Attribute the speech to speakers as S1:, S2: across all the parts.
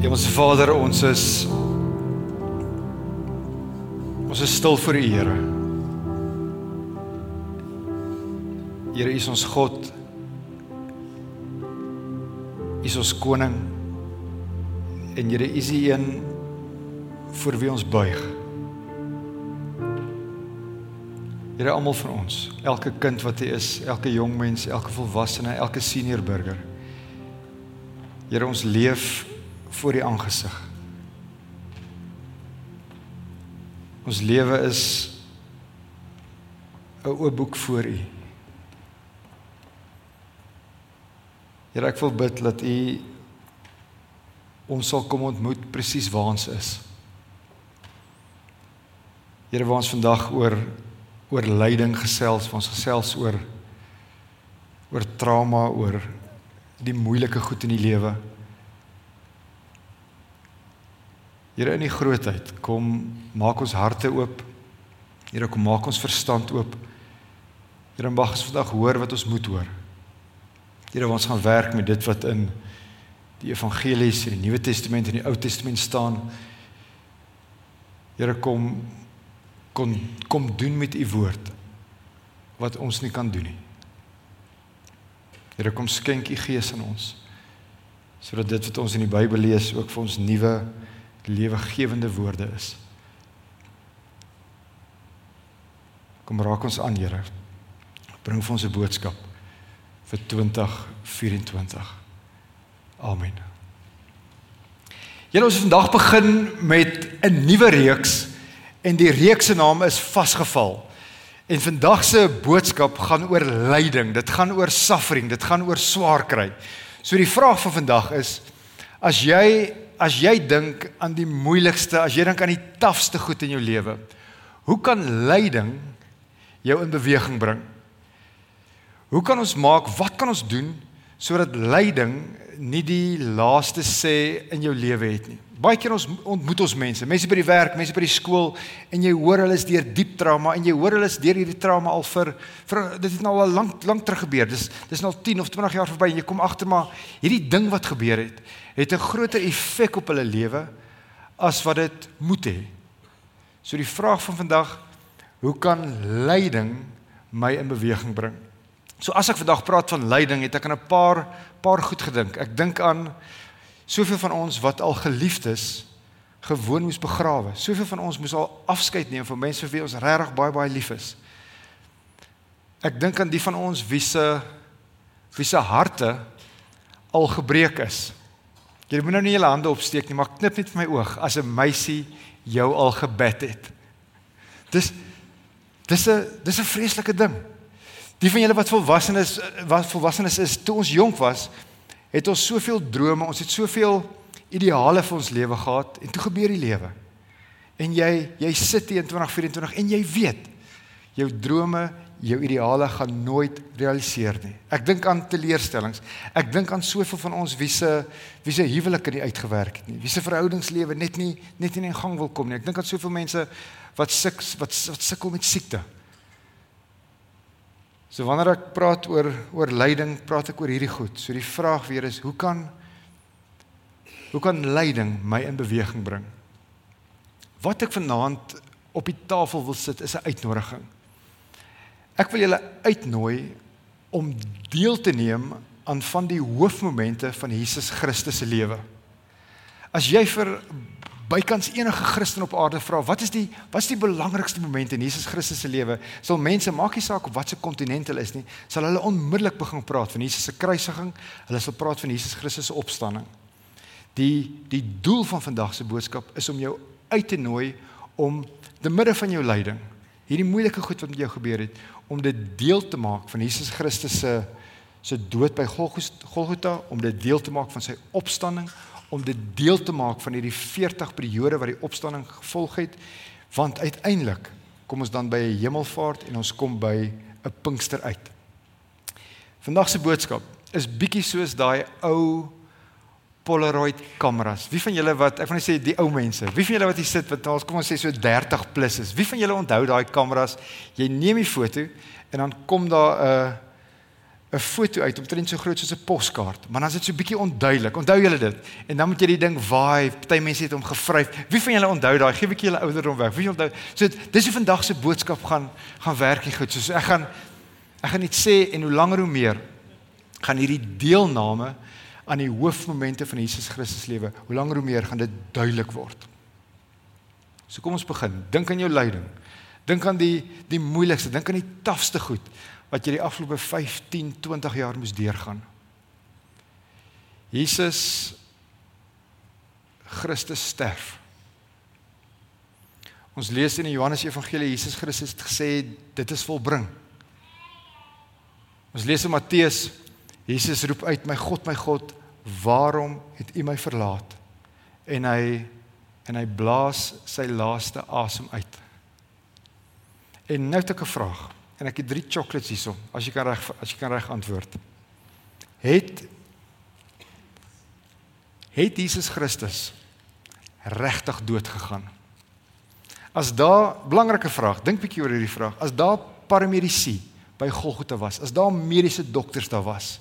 S1: Hemelse Vader, ons is ons is stil voor U, Here. Here, U is ons God. U is ons koning. En Here, U is die een voor wie ons buig. Here, almal van ons, elke kind wat hier is, elke jong mens, elke volwassene, elke senior burger. Here, ons leef voor U aangesig. Ons lewe is 'n oop boek voor U. Here, ek wil bid dat U ons sal kom ontmoet presies waar ons is. Here, waar ons vandag oor oor lyding gesels, ons gesels oor oor trauma, oor die moeilike goed in die lewe. Here in die grootheid, kom maak ons harte oop. Here kom maak ons verstand oop. Here mag ons vandag hoor wat ons moet hoor. Here ons gaan werk met dit wat in die evangelies en die Nuwe Testament en die Ou Testament staan. Here kom kom kom doen met u woord wat ons nie kan doen nie. Here kom skenk u gees aan ons sodat dit wat ons in die Bybel lees ook vir ons nuwe lewegewende woorde is. Kom raak ons aan, Here. Bring vir ons 'n boodskap vir 2024. Amen. Julle ons vandag begin met 'n nuwe reeks en die reeks se naam is Vasgeval. En vandag se boodskap gaan oor lyding. Dit gaan oor suffering, dit gaan oor swaar kry. So die vraag van vandag is as jy as jy dink aan die moeilikste, as jy dink aan die tafste goed in jou lewe, hoe kan lyding jou in beweging bring? Hoe kan ons maak, wat kan ons doen sodat lyding nie die laaste sê in jou lewe het nie? Baie keer ons ontmoet ons mense, mense by die werk, mense by die skool en jy hoor hulle is deur diep trauma en jy hoor hulle is deur hierdie trauma al vir, vir dit het nou al lank lank terug gebeur. Dis dis nou al 10 of 20 jaar verby en jy kom agter maar hierdie ding wat gebeur het, het 'n groter effek op hulle lewe as wat dit moet hê. So die vraag van vandag, hoe kan lyding my in beweging bring? So as ek vandag praat van lyding, het ek aan 'n paar paar goed gedink. Ek dink aan Soveel van ons wat al geliefdes gewoon moes begrawe. Soveel van ons moes al afskeid neem van mense vir wie ons regtig baie baie lief is. Ek dink aan die van ons wie se wie se harte al gebreek is. Jy moet nou nie jou hande opsteek nie, maar knip net vir my oog as 'n meisie jou al gebed het. Dis dis 'n dis 'n vreeslike ding. Die van julle wat volwassenes wat volwassenes is, toe ons jonk was, het ons soveel drome, ons het soveel ideale vir ons lewe gehad en toe gebeur die lewe. En jy jy sit hier in 2024 en jy weet jou drome, jou ideale gaan nooit realiseer nie. Ek dink aan teleurstellings. Ek dink aan soveel van ons wie se wie se huwelike nie uitgewerk het nie. Wie se verhoudingslewe net nie net nie in gang wil kom nie. Ek dink aan soveel mense wat suk wat wat sukkel met siekte. So wanneer ek praat oor oor lyding, praat ek oor hierdie goed. So die vraag weer is, hoe kan hoe kan lyding my in beweging bring? Wat ek vanaand op die tafel wil sit is 'n uitnodiging. Ek wil julle uitnooi om deel te neem aan van die hoofmomente van Jesus Christus se lewe. As jy vir bykans enige Christen op aarde vra, wat is die wat is die belangrikste moment in Jesus Christus se lewe? Sal mense maak nie saak op watter kontinent hulle is nie, sal hulle onmiddellik begin praat van Jesus se kruisiging, hulle sal praat van Jesus Christus se opstanding. Die die doel van vandag se boodskap is om jou uit te nooi om te midde van jou lyding, hierdie moeilike goed wat met jou gebeur het, om dit deel te maak van Jesus Christus se se dood by Golgotha, om dit deel te maak van sy opstanding om dit deel te maak van hierdie 40 periode wat die opstanding gevolg het want uiteindelik kom ons dan by 'n hemelvaart en ons kom by 'n Pinkster uit. Vandag se boodskap is bietjie soos daai ou Polaroid kameras. Wie van julle wat ek wil net sê die ou mense, wie van julle wat hier sit wat ons kom ons sê so 30 plus is. Wie van julle onthou daai kameras? Jy neem die foto en dan kom daar 'n 'n foto uit omtrent so groot soos 'n poskaart, maar dan is dit so bietjie onduidelik. Onthou julle dit? En dan moet jy die ding waai. Party mense het hom gevryf. Wie van julle onthou daai? Gee 'n bietjie julle ouderdom weg. Wie onthou? So dis hoe vandag se boodskap gaan gaan werk hier goed. So ek gaan ek gaan net sê en hoe langer hoe meer gaan hierdie deelname aan die hoofmomente van Jesus Christus lewe, hoe langer hoe meer gaan dit duidelik word. So kom ons begin. Dink aan jou lyding. Dink aan die die moeilikste, dink aan die tafste goed wat jy die afgelope 15, 20 jaar moes deurgaan. Jesus Christus sterf. Ons lees in die Johannes Evangelie Jesus Christus het gesê dit is volbring. Ons lees in Matteus Jesus roep uit my God my God waarom het U my verlaat? En hy en hy blaas sy laaste asem uit. En nou het ek 'n vraag en ek het drie chocolates hierso as jy kan reg as jy kan reg antwoord. Het het Jesus Christus regtig dood gegaan? As daar belangrike vraag, dink bietjie oor hierdie vraag. As daar paramedici by Golgotha was, as daar mediese dokters daar was,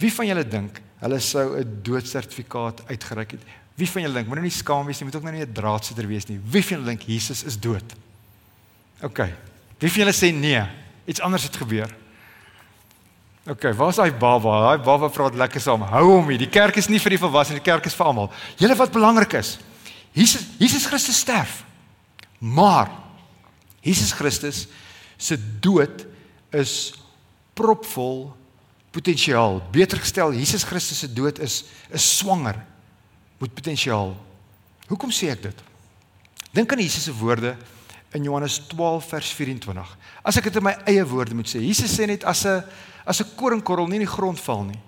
S1: wie van julle dink hulle sou 'n doodsertifikaat uitgereik het? Wie van julle dink, moenie skaam wees nie, moet ook nou nie 'n draadsitter wees nie. Wie van julle dink Jesus is dood? OK. Wie van julle sê nee? Iets anders het gebeur. OK, waar's daai baba? Daai baba praat lekker saam. Hou hom hier. Die kerk is nie vir die volwassenes, die kerk is vir almal. Julle wat belangrik is. Jesus Jesus Christus sterf. Maar Jesus Christus se dood is propvol potensiaal. Beter gestel, Jesus Christus se dood is is swanger met potensiaal. Hoekom sê ek dit? Dink aan Jesus se woorde in Johannes 12 vers 24. As ek dit in my eie woorde moet sê, Jesus sê net as 'n as 'n koringkorrel nie in die grond val nie.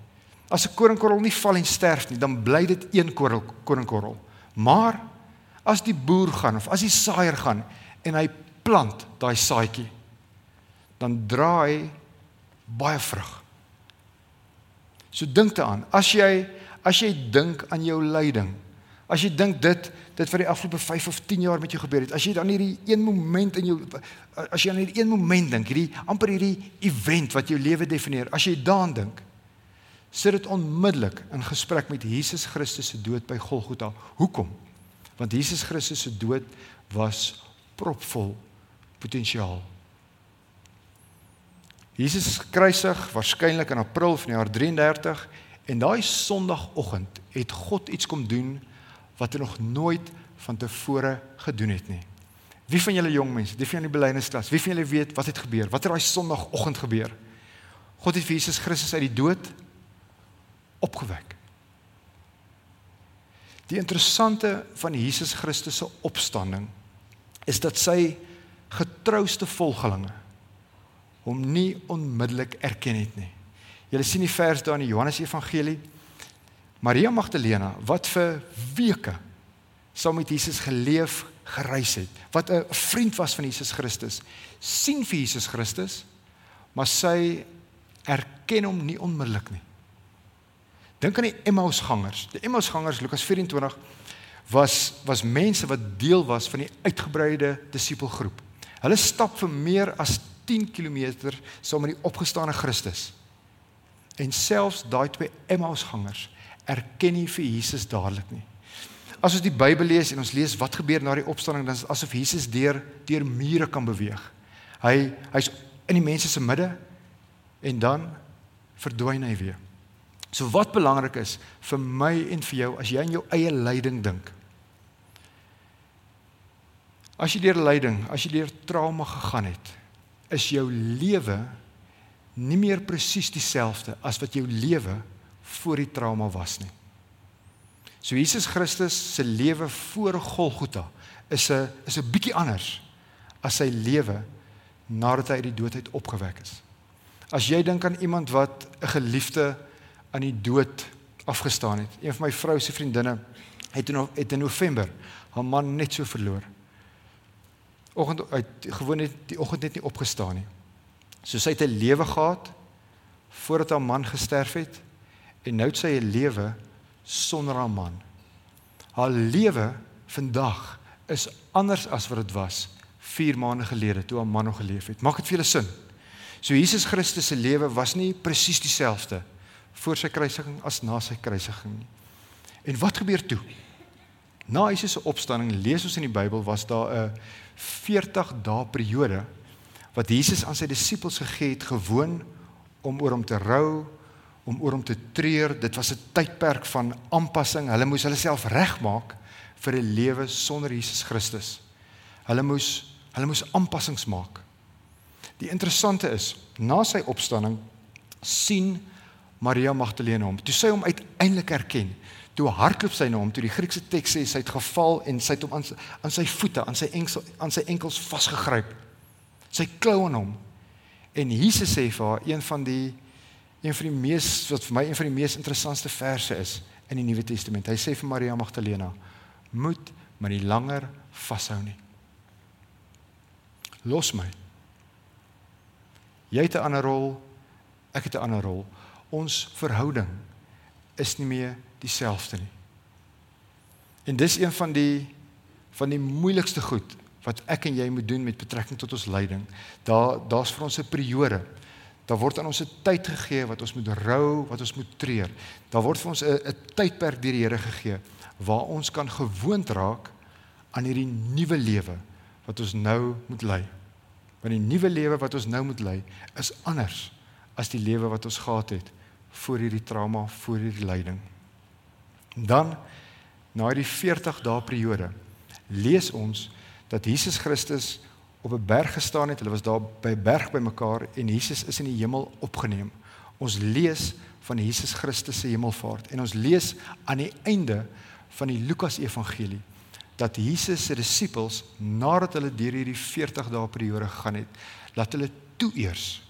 S1: As 'n koringkorrel nie val en sterf nie, dan bly dit een korrel koringkorrel. Maar as die boer gaan of as die saaier gaan en hy plant daai saadjie, dan dra hy baie vrug. So dink daaraan, as jy as jy dink aan jou lyding, as jy dink dit dit vir die afgelope 5 of 10 jaar met jou gebeur het. As jy dan hierdie een moment in jou as jy aan hierdie een moment dink, hierdie amper hierdie event wat jou lewe definieer, as jy daaraan dink, sit dit onmiddellik in gesprek met Jesus Christus se dood by Golgotha. Hoekom? Want Jesus Christus se dood was propvol potensiaal. Jesus is gekruisig waarskynlik in April van die jaar 33 en daai Sondagoggend het God iets kom doen wat hy nog nooit van tevore gedoen het nie. Wie van julle jong mense, wie van julle belydensklas, wie van julle weet wat het gebeur? Wat het daai Sondagoggend gebeur? God het vir Jesus Christus uit die dood opgewek. Die interessante van Jesus Christus se opstanding is dat sy getrouste volgelinge hom nie onmiddellik erken het nie. Jy sien die vers daar in die Johannes Evangelie Maria Magdalena wat vir weke saam met Jesus geleef, gereis het, wat 'n vriend was van Jesus Christus, sien vir Jesus Christus, maar sy erken hom nie onmiddellik nie. Dink aan die Emmausgangers. Die Emmausgangers Lukas 24 was was mense wat deel was van die uitgebreide disipelgroep. Hulle stap vir meer as 10 km saam met die opgestane Christus. En selfs daai twee Emmausgangers erken nie vir Jesus dadelik nie. As ons die Bybel lees en ons lees wat gebeur na die opstanding, dan is asof Jesus deur deur mure kan beweeg. Hy hy's in die mense se midde en dan verdwyn hy weer. So wat belangrik is vir my en vir jou as jy aan jou eie lyding dink. As jy deur lyding, as jy deur trauma gegaan het, is jou lewe nie meer presies dieselfde as wat jou lewe voor die trauma was nie. So Jesus Christus se lewe voor Golgotha is 'n is 'n bietjie anders as sy lewe nadat hy uit die dood uit opgewek is. As jy dink aan iemand wat 'n geliefde aan die dood afgestaan het. Een van my vrou se vriendinne het in het in November haar man net so verloor. Oggend uit gewoon net die oggend net nie opgestaan nie. So sy het 'n lewe gehad voordat haar man gesterf het en nou het sy 'n lewe sonder haar man. Haar lewe vandag is anders as wat dit was 4 maande gelede toe haar man nog geleef het. Maak dit vir julle sin? So Jesus Christus se lewe was nie presies dieselfde voor sy kruisiging as na sy kruisiging nie. En wat gebeur toe? Na Jesus se opstanding, lees ons in die Bybel, was daar 'n 40 dae periode wat Jesus aan sy disippels gegee het gewoon om oor hom te rou, om oor hom te treur. Dit was 'n tydperk van aanpassing. Hulle moes hulle self regmaak vir 'n lewe sonder Jesus Christus. Hulle moes hulle moes aanpassings maak. Die interessante is, na sy opstanding sien Maria Magdalene hom. Toe sy hom uiteindelik erken, toe hardloop sy na hom toe die Griekse teks sê sy het geval en sy het hom aan aan sy voete aan sy enkels aan sy enkels vasgegryp sy klou aan hom en Jesus sê vir haar een van die een van die mees wat vir my een van die mees interessantste verse is in die Nuwe Testament hy sê vir Maria Magdalena moet maar nie langer vashou nie los my jy het 'n ander rol ek het 'n ander rol ons verhouding is nie meer dieselfde nie. En dis een van die van die moeilikste goed wat ek en jy moet doen met betrekking tot ons lyding. Daar daar's vir ons 'n periode. Daar word aan ons 'n tyd gegee wat ons moet rou, wat ons moet treur. Daar word vir ons 'n 'n tydperk deur die Here gegee waar ons kan gewoond raak aan hierdie nuwe lewe wat ons nou moet lei. Want die nuwe lewe wat ons nou moet lei is anders as die lewe wat ons gehad het voor hierdie trauma, voor hierdie lyding. Dan na die 40 dae periode lees ons dat Jesus Christus op 'n berg gestaan het. Hulle was daar by 'n berg bymekaar en Jesus is in die hemel opgeneem. Ons lees van Jesus Christus se hemelvaart en ons lees aan die einde van die Lukas Evangelie dat Jesus se disippels nadat hulle deur hierdie 40 dae periode gegaan het, laat hulle toe eers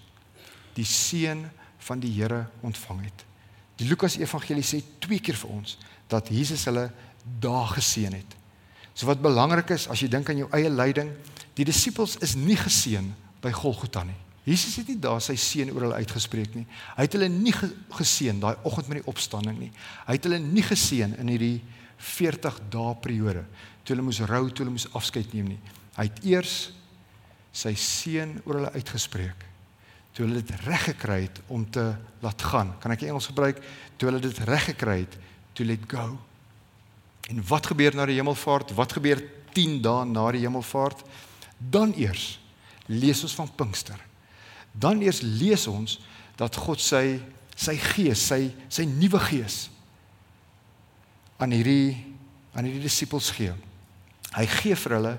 S1: die seën van die Here ontvang het. Die Lukas Evangelie sê twee keer vir ons dat Jesus hulle daar geseën het. So wat belangrik is as jy dink aan jou eie lyding, die disippels is nie geseën by Golgotha nie. Jesus het nie daar sy seën oor hulle uitgespreek nie. Hy het hulle nie geseën daai oggend met die opstanding nie. Hy het hulle nie geseën in hierdie 40 dae periode toe hulle moes rou, toe hulle moes afskeid neem nie. Hy het eers sy seën oor hulle uitgespreek toe hulle dit reg gekry het om te laat gaan. Kan ek Engels gebruik? Toe hulle dit reg gekry het to let go. En wat gebeur na die hemelvaart? Wat gebeur 10 dae na die hemelvaart? Dan eers lees ons van Pinkster. Dan eers lees ons dat God sy sy gees, sy sy nuwe gees aan hierdie aan hierdie disippels gee. Hy gee vir hulle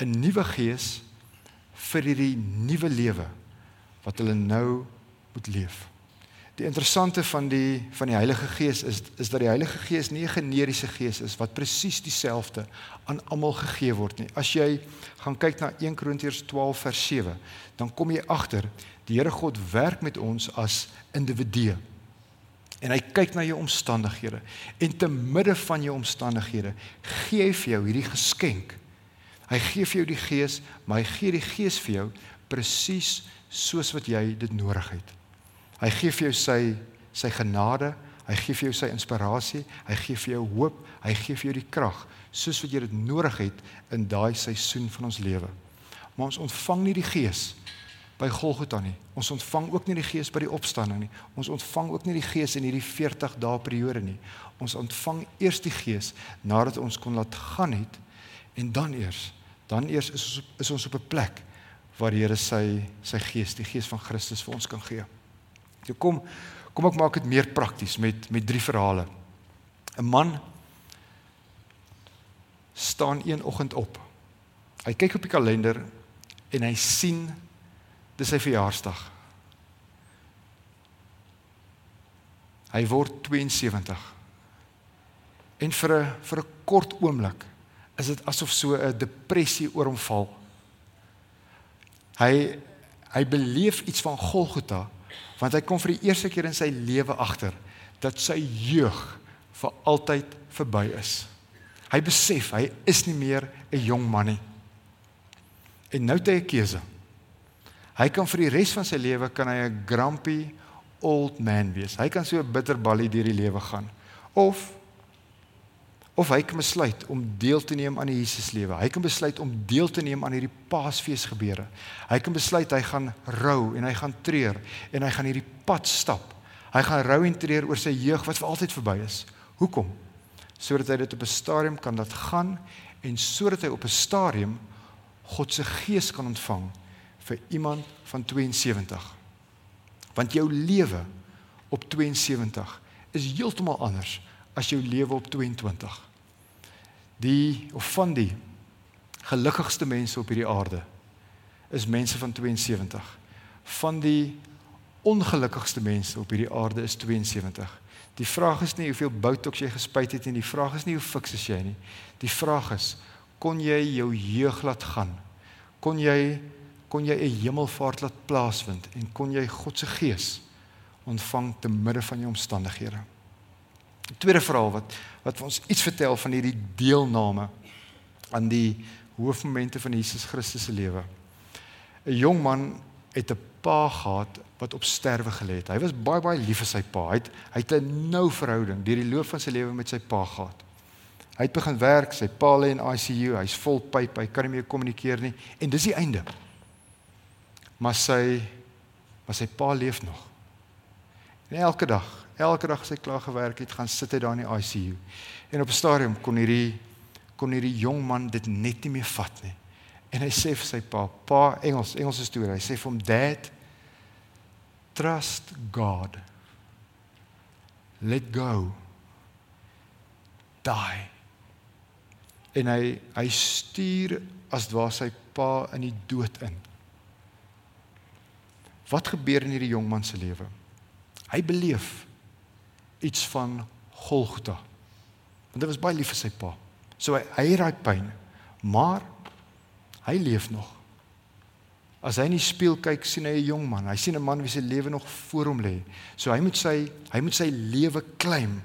S1: 'n nuwe gees vir hierdie nuwe lewe wat hulle nou moet leef. Die interessante van die van die Heilige Gees is is dat die Heilige Gees nie 'n generiese gees is wat presies dieselfde aan almal gegee word nie. As jy gaan kyk na 1 Korintiërs 12 vers 7, dan kom jy agter die Here God werk met ons as individue. En hy kyk na jou omstandighede en te midde van jou omstandighede gee hy vir jou hierdie geskenk. Hy gee vir jou die Gees, maar hy gee die Gees vir jou presies soos wat jy dit nodig het. Hy gee vir jou sy sy genade, hy gee vir jou sy inspirasie, hy gee vir jou hoop, hy gee vir jou die krag soos wat jy dit nodig het in daai seisoen van ons lewe. Maar ons ontvang nie die Gees by Golgotha nie. Ons ontvang ook nie die Gees by die opstanding nie. Ons ontvang ook nie die Gees in hierdie 40 dae periode nie. Ons ontvang eers die Gees nadat ons kon laat gaan het en dan eers, dan eers is ons is ons op 'n plek waar die Here sy sy Gees, die Gees van Christus vir ons kan gee. So kom kom ek maak dit meer prakties met met drie verhale. 'n Man staan een oggend op. Hy kyk op die kalender en hy sien dis sy verjaarsdag. Hy word 72. En vir 'n vir 'n kort oomblik is dit asof so 'n depressie oor hom val. Hy hy beleef iets van Golgotha want hy kom vir die eerste keer in sy lewe agter dat sy jeug vir altyd verby is. Hy besef hy is nie meer 'n jong man nie. En nou het hy 'n keuse. Hy kan vir die res van sy lewe kan hy 'n grumpy old man wees. Hy kan so 'n bitterballie deur die lewe gaan. Of Of hy kan besluit om deel te neem aan die Jesus lewe. Hy kan besluit om deel te neem aan hierdie Paasfees gebeure. Hy kan besluit hy gaan rou en hy gaan treur en hy gaan hierdie pad stap. Hy gaan rou en treur oor sy jeug wat vir altyd verby is. Hoekom? Sodat hy dit op 'n stadium kan laat gaan en sodat hy op 'n stadium God se gees kan ontvang vir iemand van 72. Want jou lewe op 72 is heeltemal anders as jou lewe op 22. Die of van die gelukkigste mense op hierdie aarde is mense van 72. Van die ongelukkigste mense op hierdie aarde is 72. Die vraag is nie hoeveel botox jy gespuit het nie, die vraag is nie hoe fiks is jy nie. Die vraag is kon jy jou jeug laat gaan? Kon jy kon jy 'n hemelvaart laat plaasvind en kon jy God se gees ontvang te midde van jou omstandighede? Die tweede verhaal wat wat ons iets vertel van hierdie deelname aan die hoofmomente van Jesus Christus se lewe. 'n Jong man het 'n pa gehad wat op sterwe gelê het. Hy was baie baie lief vir sy pa. Hy het hy het 'n nou verhouding deur die loop van sy lewe met sy pa gehad. Hy het begin werk, sy pa lê in ICU, hy's vol pyp, hy kan nie meer kommunikeer nie en dis die einde. Maar sy maar sy pa leef nog. En elke dag elke dag as hy klaar gewerk het, gaan sit hy daar in die ICU. En op 'n stadium kon hierdie kon hierdie jong man dit net nie meer vat nie. En hy sê vir sy pa, pa Engels, Engelse storie. Hy sê vir hom, "Dad, trust God. Let go. Die." En hy hy stuur as dwaar sy pa in die dood in. Wat gebeur in hierdie jong man se lewe? Hy beleef iets van Golgotha. Want hy was baie lief vir sy pa. So hy hy daai pyn, maar hy leef nog. As hy in die spieël kyk, sien hy 'n jong man. Hy sien 'n man wie se lewe nog voor hom lê. So hy moet sy hy moet sy lewe claim.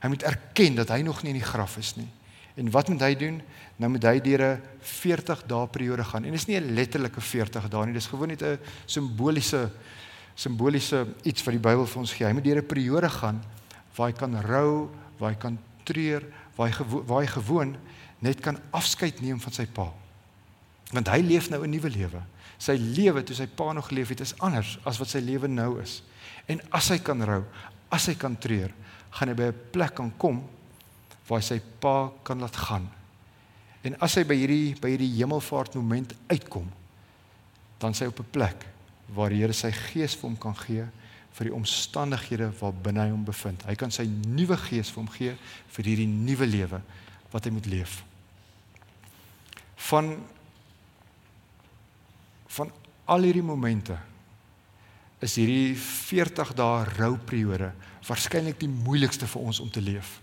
S1: Hy moet erken dat hy nog nie in die graf is nie. En wat moet hy doen? Nou moet hy deur 'n 40 dae periode gaan. En dit is nie 'n letterlike 40 dae nie. Dis gewoon net 'n simboliese simboliese iets wat die Bybel vir ons gee. Hy moet deur 'n periode gaan waar hy kan rou, waar hy kan treur, waar hy gewo waar hy gewoon net kan afskeid neem van sy pa. Want hy leef nou 'n nuwe lewe. Sy lewe toe sy pa nog geleef het is anders as wat sy lewe nou is. En as hy kan rou, as hy kan treur, gaan hy by 'n plek kan kom waar hy sy pa kan laat gaan. En as hy by hierdie by hierdie hemelvaart moment uitkom, dan sy op 'n plek waar die Here sy gees vir hom kan gee vir die omstandighede waarbinne hy hom bevind. Hy kan sy nuwe gees vir hom gee vir hierdie nuwe lewe wat hy moet leef. Van van al hierdie momente is hierdie 40 dae rouperiode waarskynlik die moeilikste vir ons om te leef.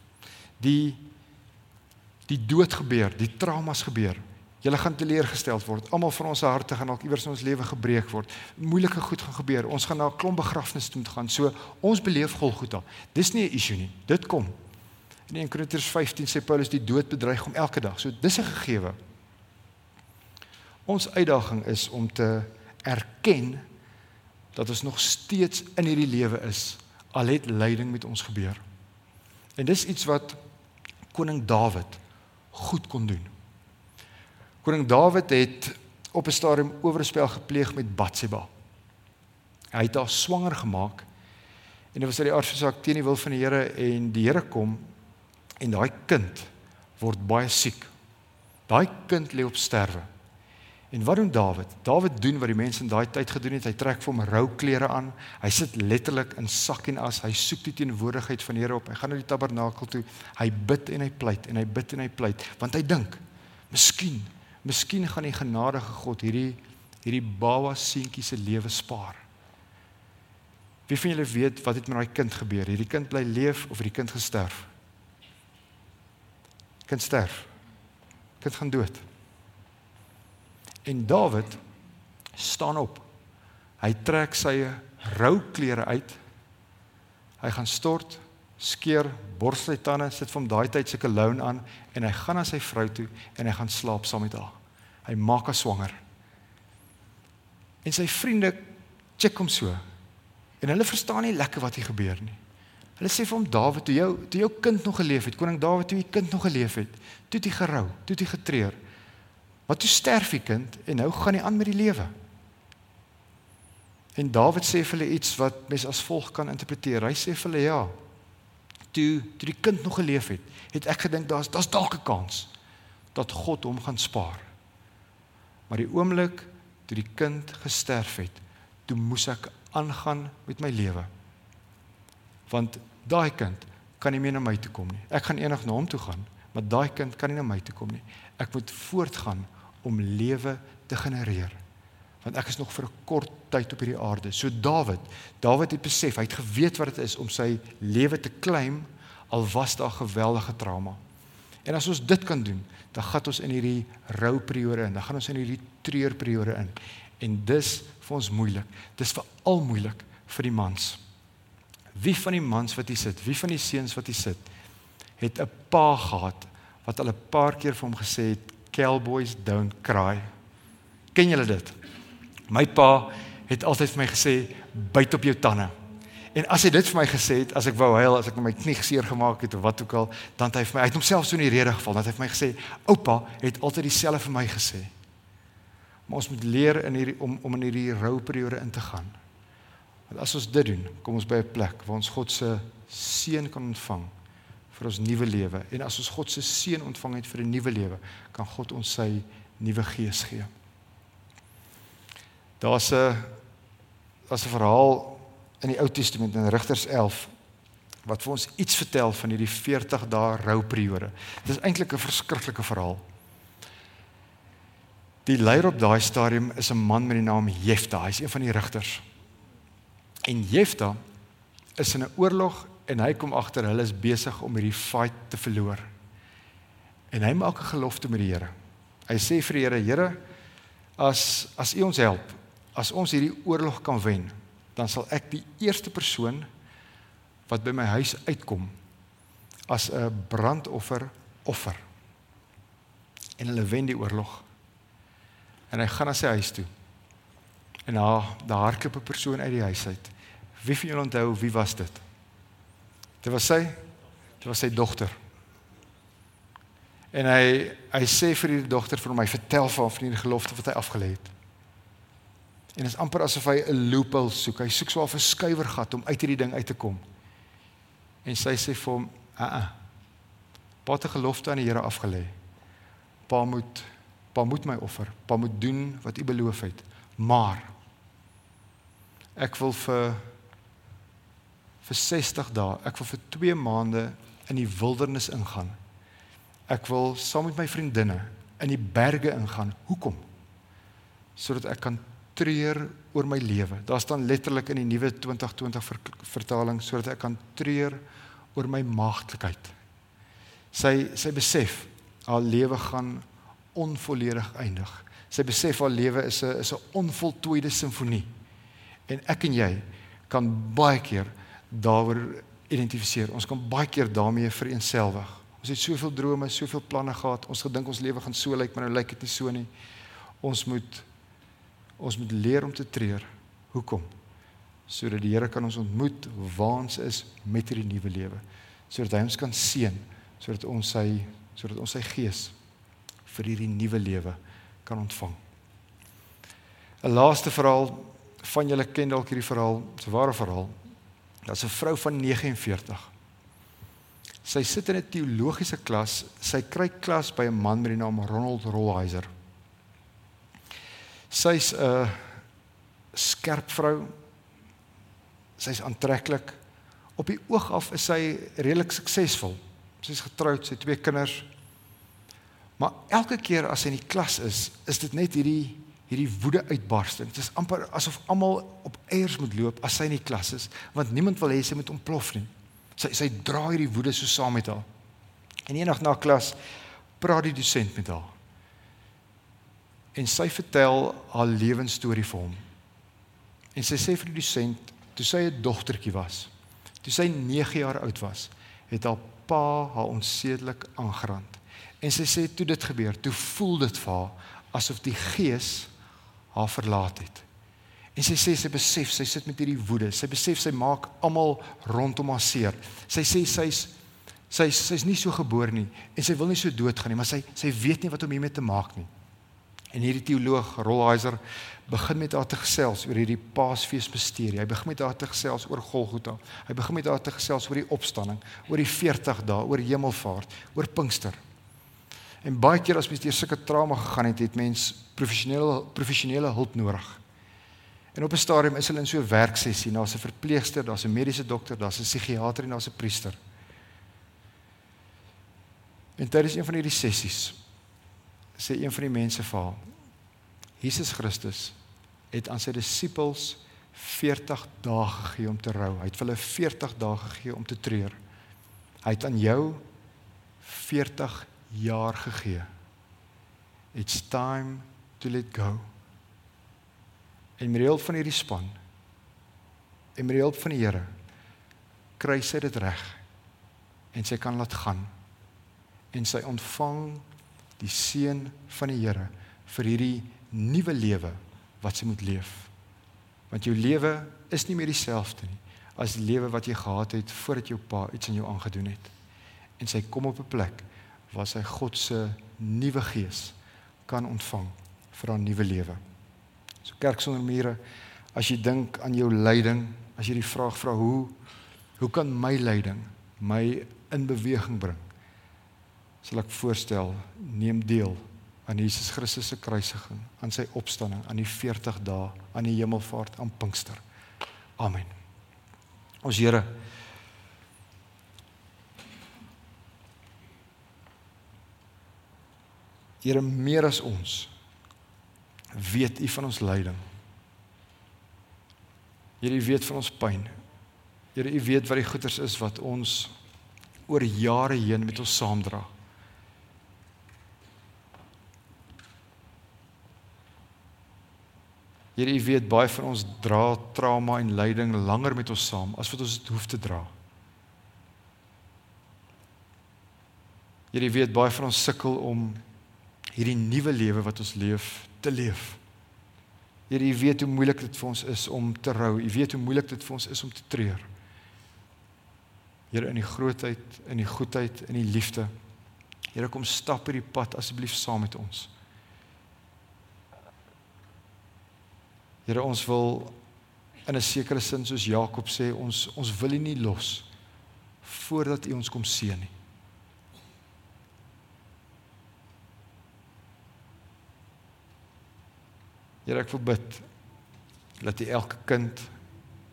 S1: Die die dood gebeur, die traumas gebeur. Julle gaan teleurgesteld word. Almal van ons harte gaan dalk iewers in ons lewe gebreek word. Moeilike goed gaan gebeur. Ons gaan na 'n klomp begrafnisse toe gaan. So ons beleef Golgotha. Dis nie 'n issue nie. Dit kom. In 1 Korintiërs 15 sê Paulus die dood bedreig hom elke dag. So dis 'n gegewe. Ons uitdaging is om te erken dat ons nog steeds in hierdie lewe is al het lyding met ons gebeur. En dis iets wat koning Dawid goed kon doen. Koning Dawid het op 'n stadium oorspel gepleeg met Batsheba. Hy het haar swanger gemaak en dit was uit die aard van saak teen die wil van die Here en die Here kom en daai kind word baie siek. Daai kind lê op sterwe. En wat doen Dawid? Dawid doen wat die mense in daai tyd gedoen het. Hy trek vir hom rouklere aan. Hy sit letterlik in sak en as. Hy soek die teenwoordigheid van die Here op. Hy gaan na die tabernakel toe. Hy bid en hy pleit en hy bid en hy pleit want hy dink, miskien Miskien gaan die genadige God hierdie hierdie baba seentjie se lewe spaar. Wie van julle weet wat het met daai kind gebeur? Hierdie kind bly leef of het die kind gesterf? Kind sterf. Kind gaan dood. En Dawid staan op. Hy trek sy rouklere uit. Hy gaan stort skeer borsel sy tande, sit vir hom daai tyd seker loon aan en hy gaan na sy vrou toe en hy gaan slaap saam met haar. Hy maak haar swanger. En sy vriende check hom so. En hulle verstaan nie lekker wat hier gebeur nie. Hulle sê vir hom Dawid, toe jou toe jou kind nog geleef het, koning Dawid toe u kind nog geleef het, toe het hy gerou, toe het hy getreur. Maar toe sterf die kind en nou gaan hy aan met die lewe. En Dawid sê vir hulle iets wat mens as volg kan interpreteer. Hy sê vir hulle ja. Toe toe die kind nog geleef het, het ek gedink daar's daar's dalk 'n kans dat God hom gaan spaar. Maar die oomblik toe die kind gesterf het, toe moes ek aangaan met my lewe. Want daai kind kan nie meer na my toe kom nie. Ek gaan eendag na hom toe gaan, maar daai kind kan nie na my toe kom nie. Ek moet voortgaan om lewe te genereer. Want ek is nog vir 'n kort tyd op hierdie aarde. So Dawid, Dawid het besef, hy het geweet wat dit is om sy lewe te claim al was daar geweldige trauma. En as ons dit kan doen, dan gaan ons in hierdie rouperiode in, dan gaan ons in hierdie treurperiode in. En dis vir ons moeilik. Dis veral moeilik vir die mans. Wie van die mans wat hier sit, wie van die seuns wat hier sit, het 'n pa gehad wat al 'n paar keer vir hom gesê het, "Cowboys don't cry." Ken julle dit? My pa het altyd vir my gesê, "Byt op jou tande." En as hy dit vir my gesê het, as ek wou huil, as ek my knie geseer gemaak het of wat ook al, dan het hy vir my, hy het homself so in die rede geval, dat hy vir my gesê, "Oupa het altyd dieselfde vir my gesê." Maar ons moet leer in hierdie om om in hierdie rouperiode in te gaan. Want as ons dit doen, kom ons by 'n plek waar ons God se seën kan ontvang vir ons nuwe lewe. En as ons God se seën ontvang het vir 'n nuwe lewe, kan God ons sy nuwe gees gee. Daar's 'n daar's 'n verhaal in die Ou Testament in Rigters 11 wat vir ons iets vertel van hierdie 40 dae rouperiode. Dit is eintlik 'n verskriklike verhaal. Die leier op daai stadium is 'n man met die naam Jefta. Hy's een van die rigters. En Jefta is in 'n oorlog en hy kom agter hulle is besig om hierdie fight te verloor. En hy maak 'n gelofte met die Here. Hy sê vir die Here: "Here, as as U ons help, as ons hierdie oorlog kan wen, dan sal ek die eerste persoon wat by my huis uitkom as 'n brandoffer offer." En hulle wen die oorlog. En hy gaan na sy huis toe. En daar daar hardloop 'n persoon uit die huis uit. Wie van julle onthou wie was dit? Dit was sy. Dit was sy dogter. En hy hy sê vir die dogter vir my vertel van van die gelofte wat hy afgelê het. En dit is amper asof hy 'n loophole soek. Hy soek so 'n skuiwergat om uit hierdie ding uit te kom. En sy sê vir hom, "Aa. Uh -uh. Pa het 'n gelofte aan die Here afgelê. Pa moet pa moet my offer. Pa moet doen wat u beloof het. Maar ek wil vir vir 60 dae, ek wil vir 2 maande in die wildernis ingaan. Ek wil saam met my vriendinne in die berge ingaan. Hoekom? Sodat ek kan treur oor my lewe. Daar staan letterlik in die nuwe 2020 ver, vertaling sodat ek kan treur oor my maagdelikheid. Sy sy besef haar lewe gaan onvolledig eindig. Sy besef haar lewe is 'n is 'n onvoltooide simfonie. En ek en jy kan baie keer daaroor identifiseer. Ons kan baie keer daarmee vereenselwig. Ons het soveel drome, soveel planne gehad. Ons gedink ons lewe gaan so lyk, maar nou lyk dit nie so nie. Ons moet ons moet leer om te treur. Hoekom? Sodat die Here kan ons ontmoet waar ons is met hierdie nuwe lewe. Sodat hy ons kan seën, sodat ons sy sodat ons sy gees vir hierdie nuwe lewe kan ontvang. 'n Laaste verhaal van julle ken dalk hierdie verhaal, 'n ware verhaal. Daar's 'n vrou van 49. Sy sit in 'n teologiese klas. Sy kry klas by 'n man met die naam Ronald Rollheiser. Sy's 'n skerp vrou. Sy's aantreklik. Op die oog af is sy redelik suksesvol. Sy's getroud, sy het twee kinders. Maar elke keer as sy in die klas is, is dit net hierdie hierdie woede uitbarsting. Dit is amper asof almal op eiers moet loop as sy in die klas is, want niemand wil hê sy moet ontplof nie. Sy sy dra hierdie woede so saam met haar. En eendag na klas praat die dosent met haar. En sy vertel haar lewensstorie vir hom. En sy sê vir die dosent, toe sy 'n dogtertjie was, toe sy 9 jaar oud was, het haar pa haar onsedelik aangerand. En sy sê toe dit gebeur, toe voel dit vir haar asof die gees haar verlaat het. En sy sê sy besef sy sit met hierdie woede. Sy besef sy maak almal rondom haar seer. Sy sê sy's sy's sy's nie so gebore nie en sy wil nie so doodgaan nie, maar sy sy weet nie wat om hiermee te maak nie. En hierdie teoloog Rolheiser begin met haar te gesels oor hierdie Paasfees misterie. Hy begin met haar te gesels oor Golgotha. Hy begin met haar te gesels oor die opstanding, oor die 40 dae, oor hemelvaart, oor Pinkster. En baie keer as mens deur sulke trauma gegaan het, het mens professionele professionele hulp nodig. En op 'n stadium is hulle in so 'n werksessie, daar's 'n verpleegster, daar's 'n mediese dokter, daar's 'n psigiatër en daar's 'n priester. En tydens een van hierdie sessies sê een van die mense vir haar: Jesus Christus het aan sy disippels 40 dae gegee om te rou. Hy het vir hulle 40 dae gegee om te treur. Hy het aan jou 40 jaar gegee. It's time to let go. En met die hulp van hierdie span en met die hulp van die Here kry sy dit reg en sy kan laat gaan en sy ontvang die seën van die Here vir hierdie nuwe lewe wat sy moet leef. Want jou lewe is nie meer dieselfde nie as die lewe wat jy gehad het voordat jou pa iets aan jou aangedoen het. En sy kom op 'n plek waar sy God se nuwe gees kan ontvang vir haar nuwe lewe. So kerk sonder mure, as jy dink aan jou lyding, as jy die vraag vra hoe hoe kan my lyding my in beweging bring? Sal ek voorstel neem deel aan Jesus Christus se kruisiging, aan sy opstanding, aan die 40 dae, aan die hemelvaart, aan Pinkster. Amen. Ons Here Here meer as ons weet U van ons lyding. Here U weet van ons pyn. Here U weet wat die goeters is wat ons oor jare heen met ons saamdra. Here U weet baie van ons dra trauma en lyding langer met ons saam as wat ons dit hoef te dra. Here U weet baie van ons sukkel om hierdie nuwe lewe wat ons leef te leef. Here, U weet hoe moeilik dit vir ons is om te rou. U weet hoe moeilik dit vir ons is om te treur. Here, in die grootheid, in die goedheid, in die liefde. Here, kom stap hierdie pad asseblief saam met ons. Here, ons wil in 'n sekere sin soos Jakob sê, ons ons wil U nie los voordat U ons kom seën nie. Here ek wil bid dat U elke kind,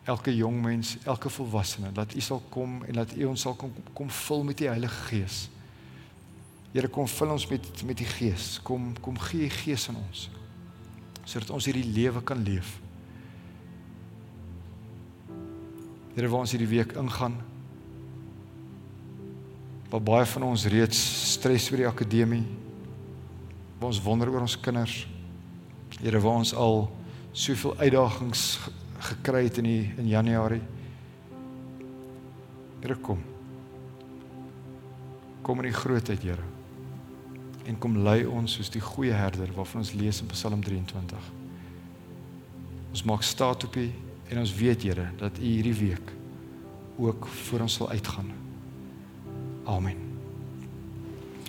S1: elke jong mens, elke volwassene, dat U sal kom en dat U ons sal kom kom vul met die Heilige Gees. Here kom vul ons met met die Gees. Kom kom gee U Gees aan ons sodat ons hierdie lewe kan leef. Here waar ons hierdie week ingaan. Waar baie van ons reeds stres oor die akademie. Waar ons wonder oor ons kinders. Here waar ons al soveel uitdagings gekry het in die, in Januarie. Here kom. Kom in die grootheid, Here. En kom lei ons soos die goeie herder waarvan ons lees in Psalm 23. Ons maak staat op U en ons weet, Here, dat U hierdie week ook vir ons sal uitgaan. Amen.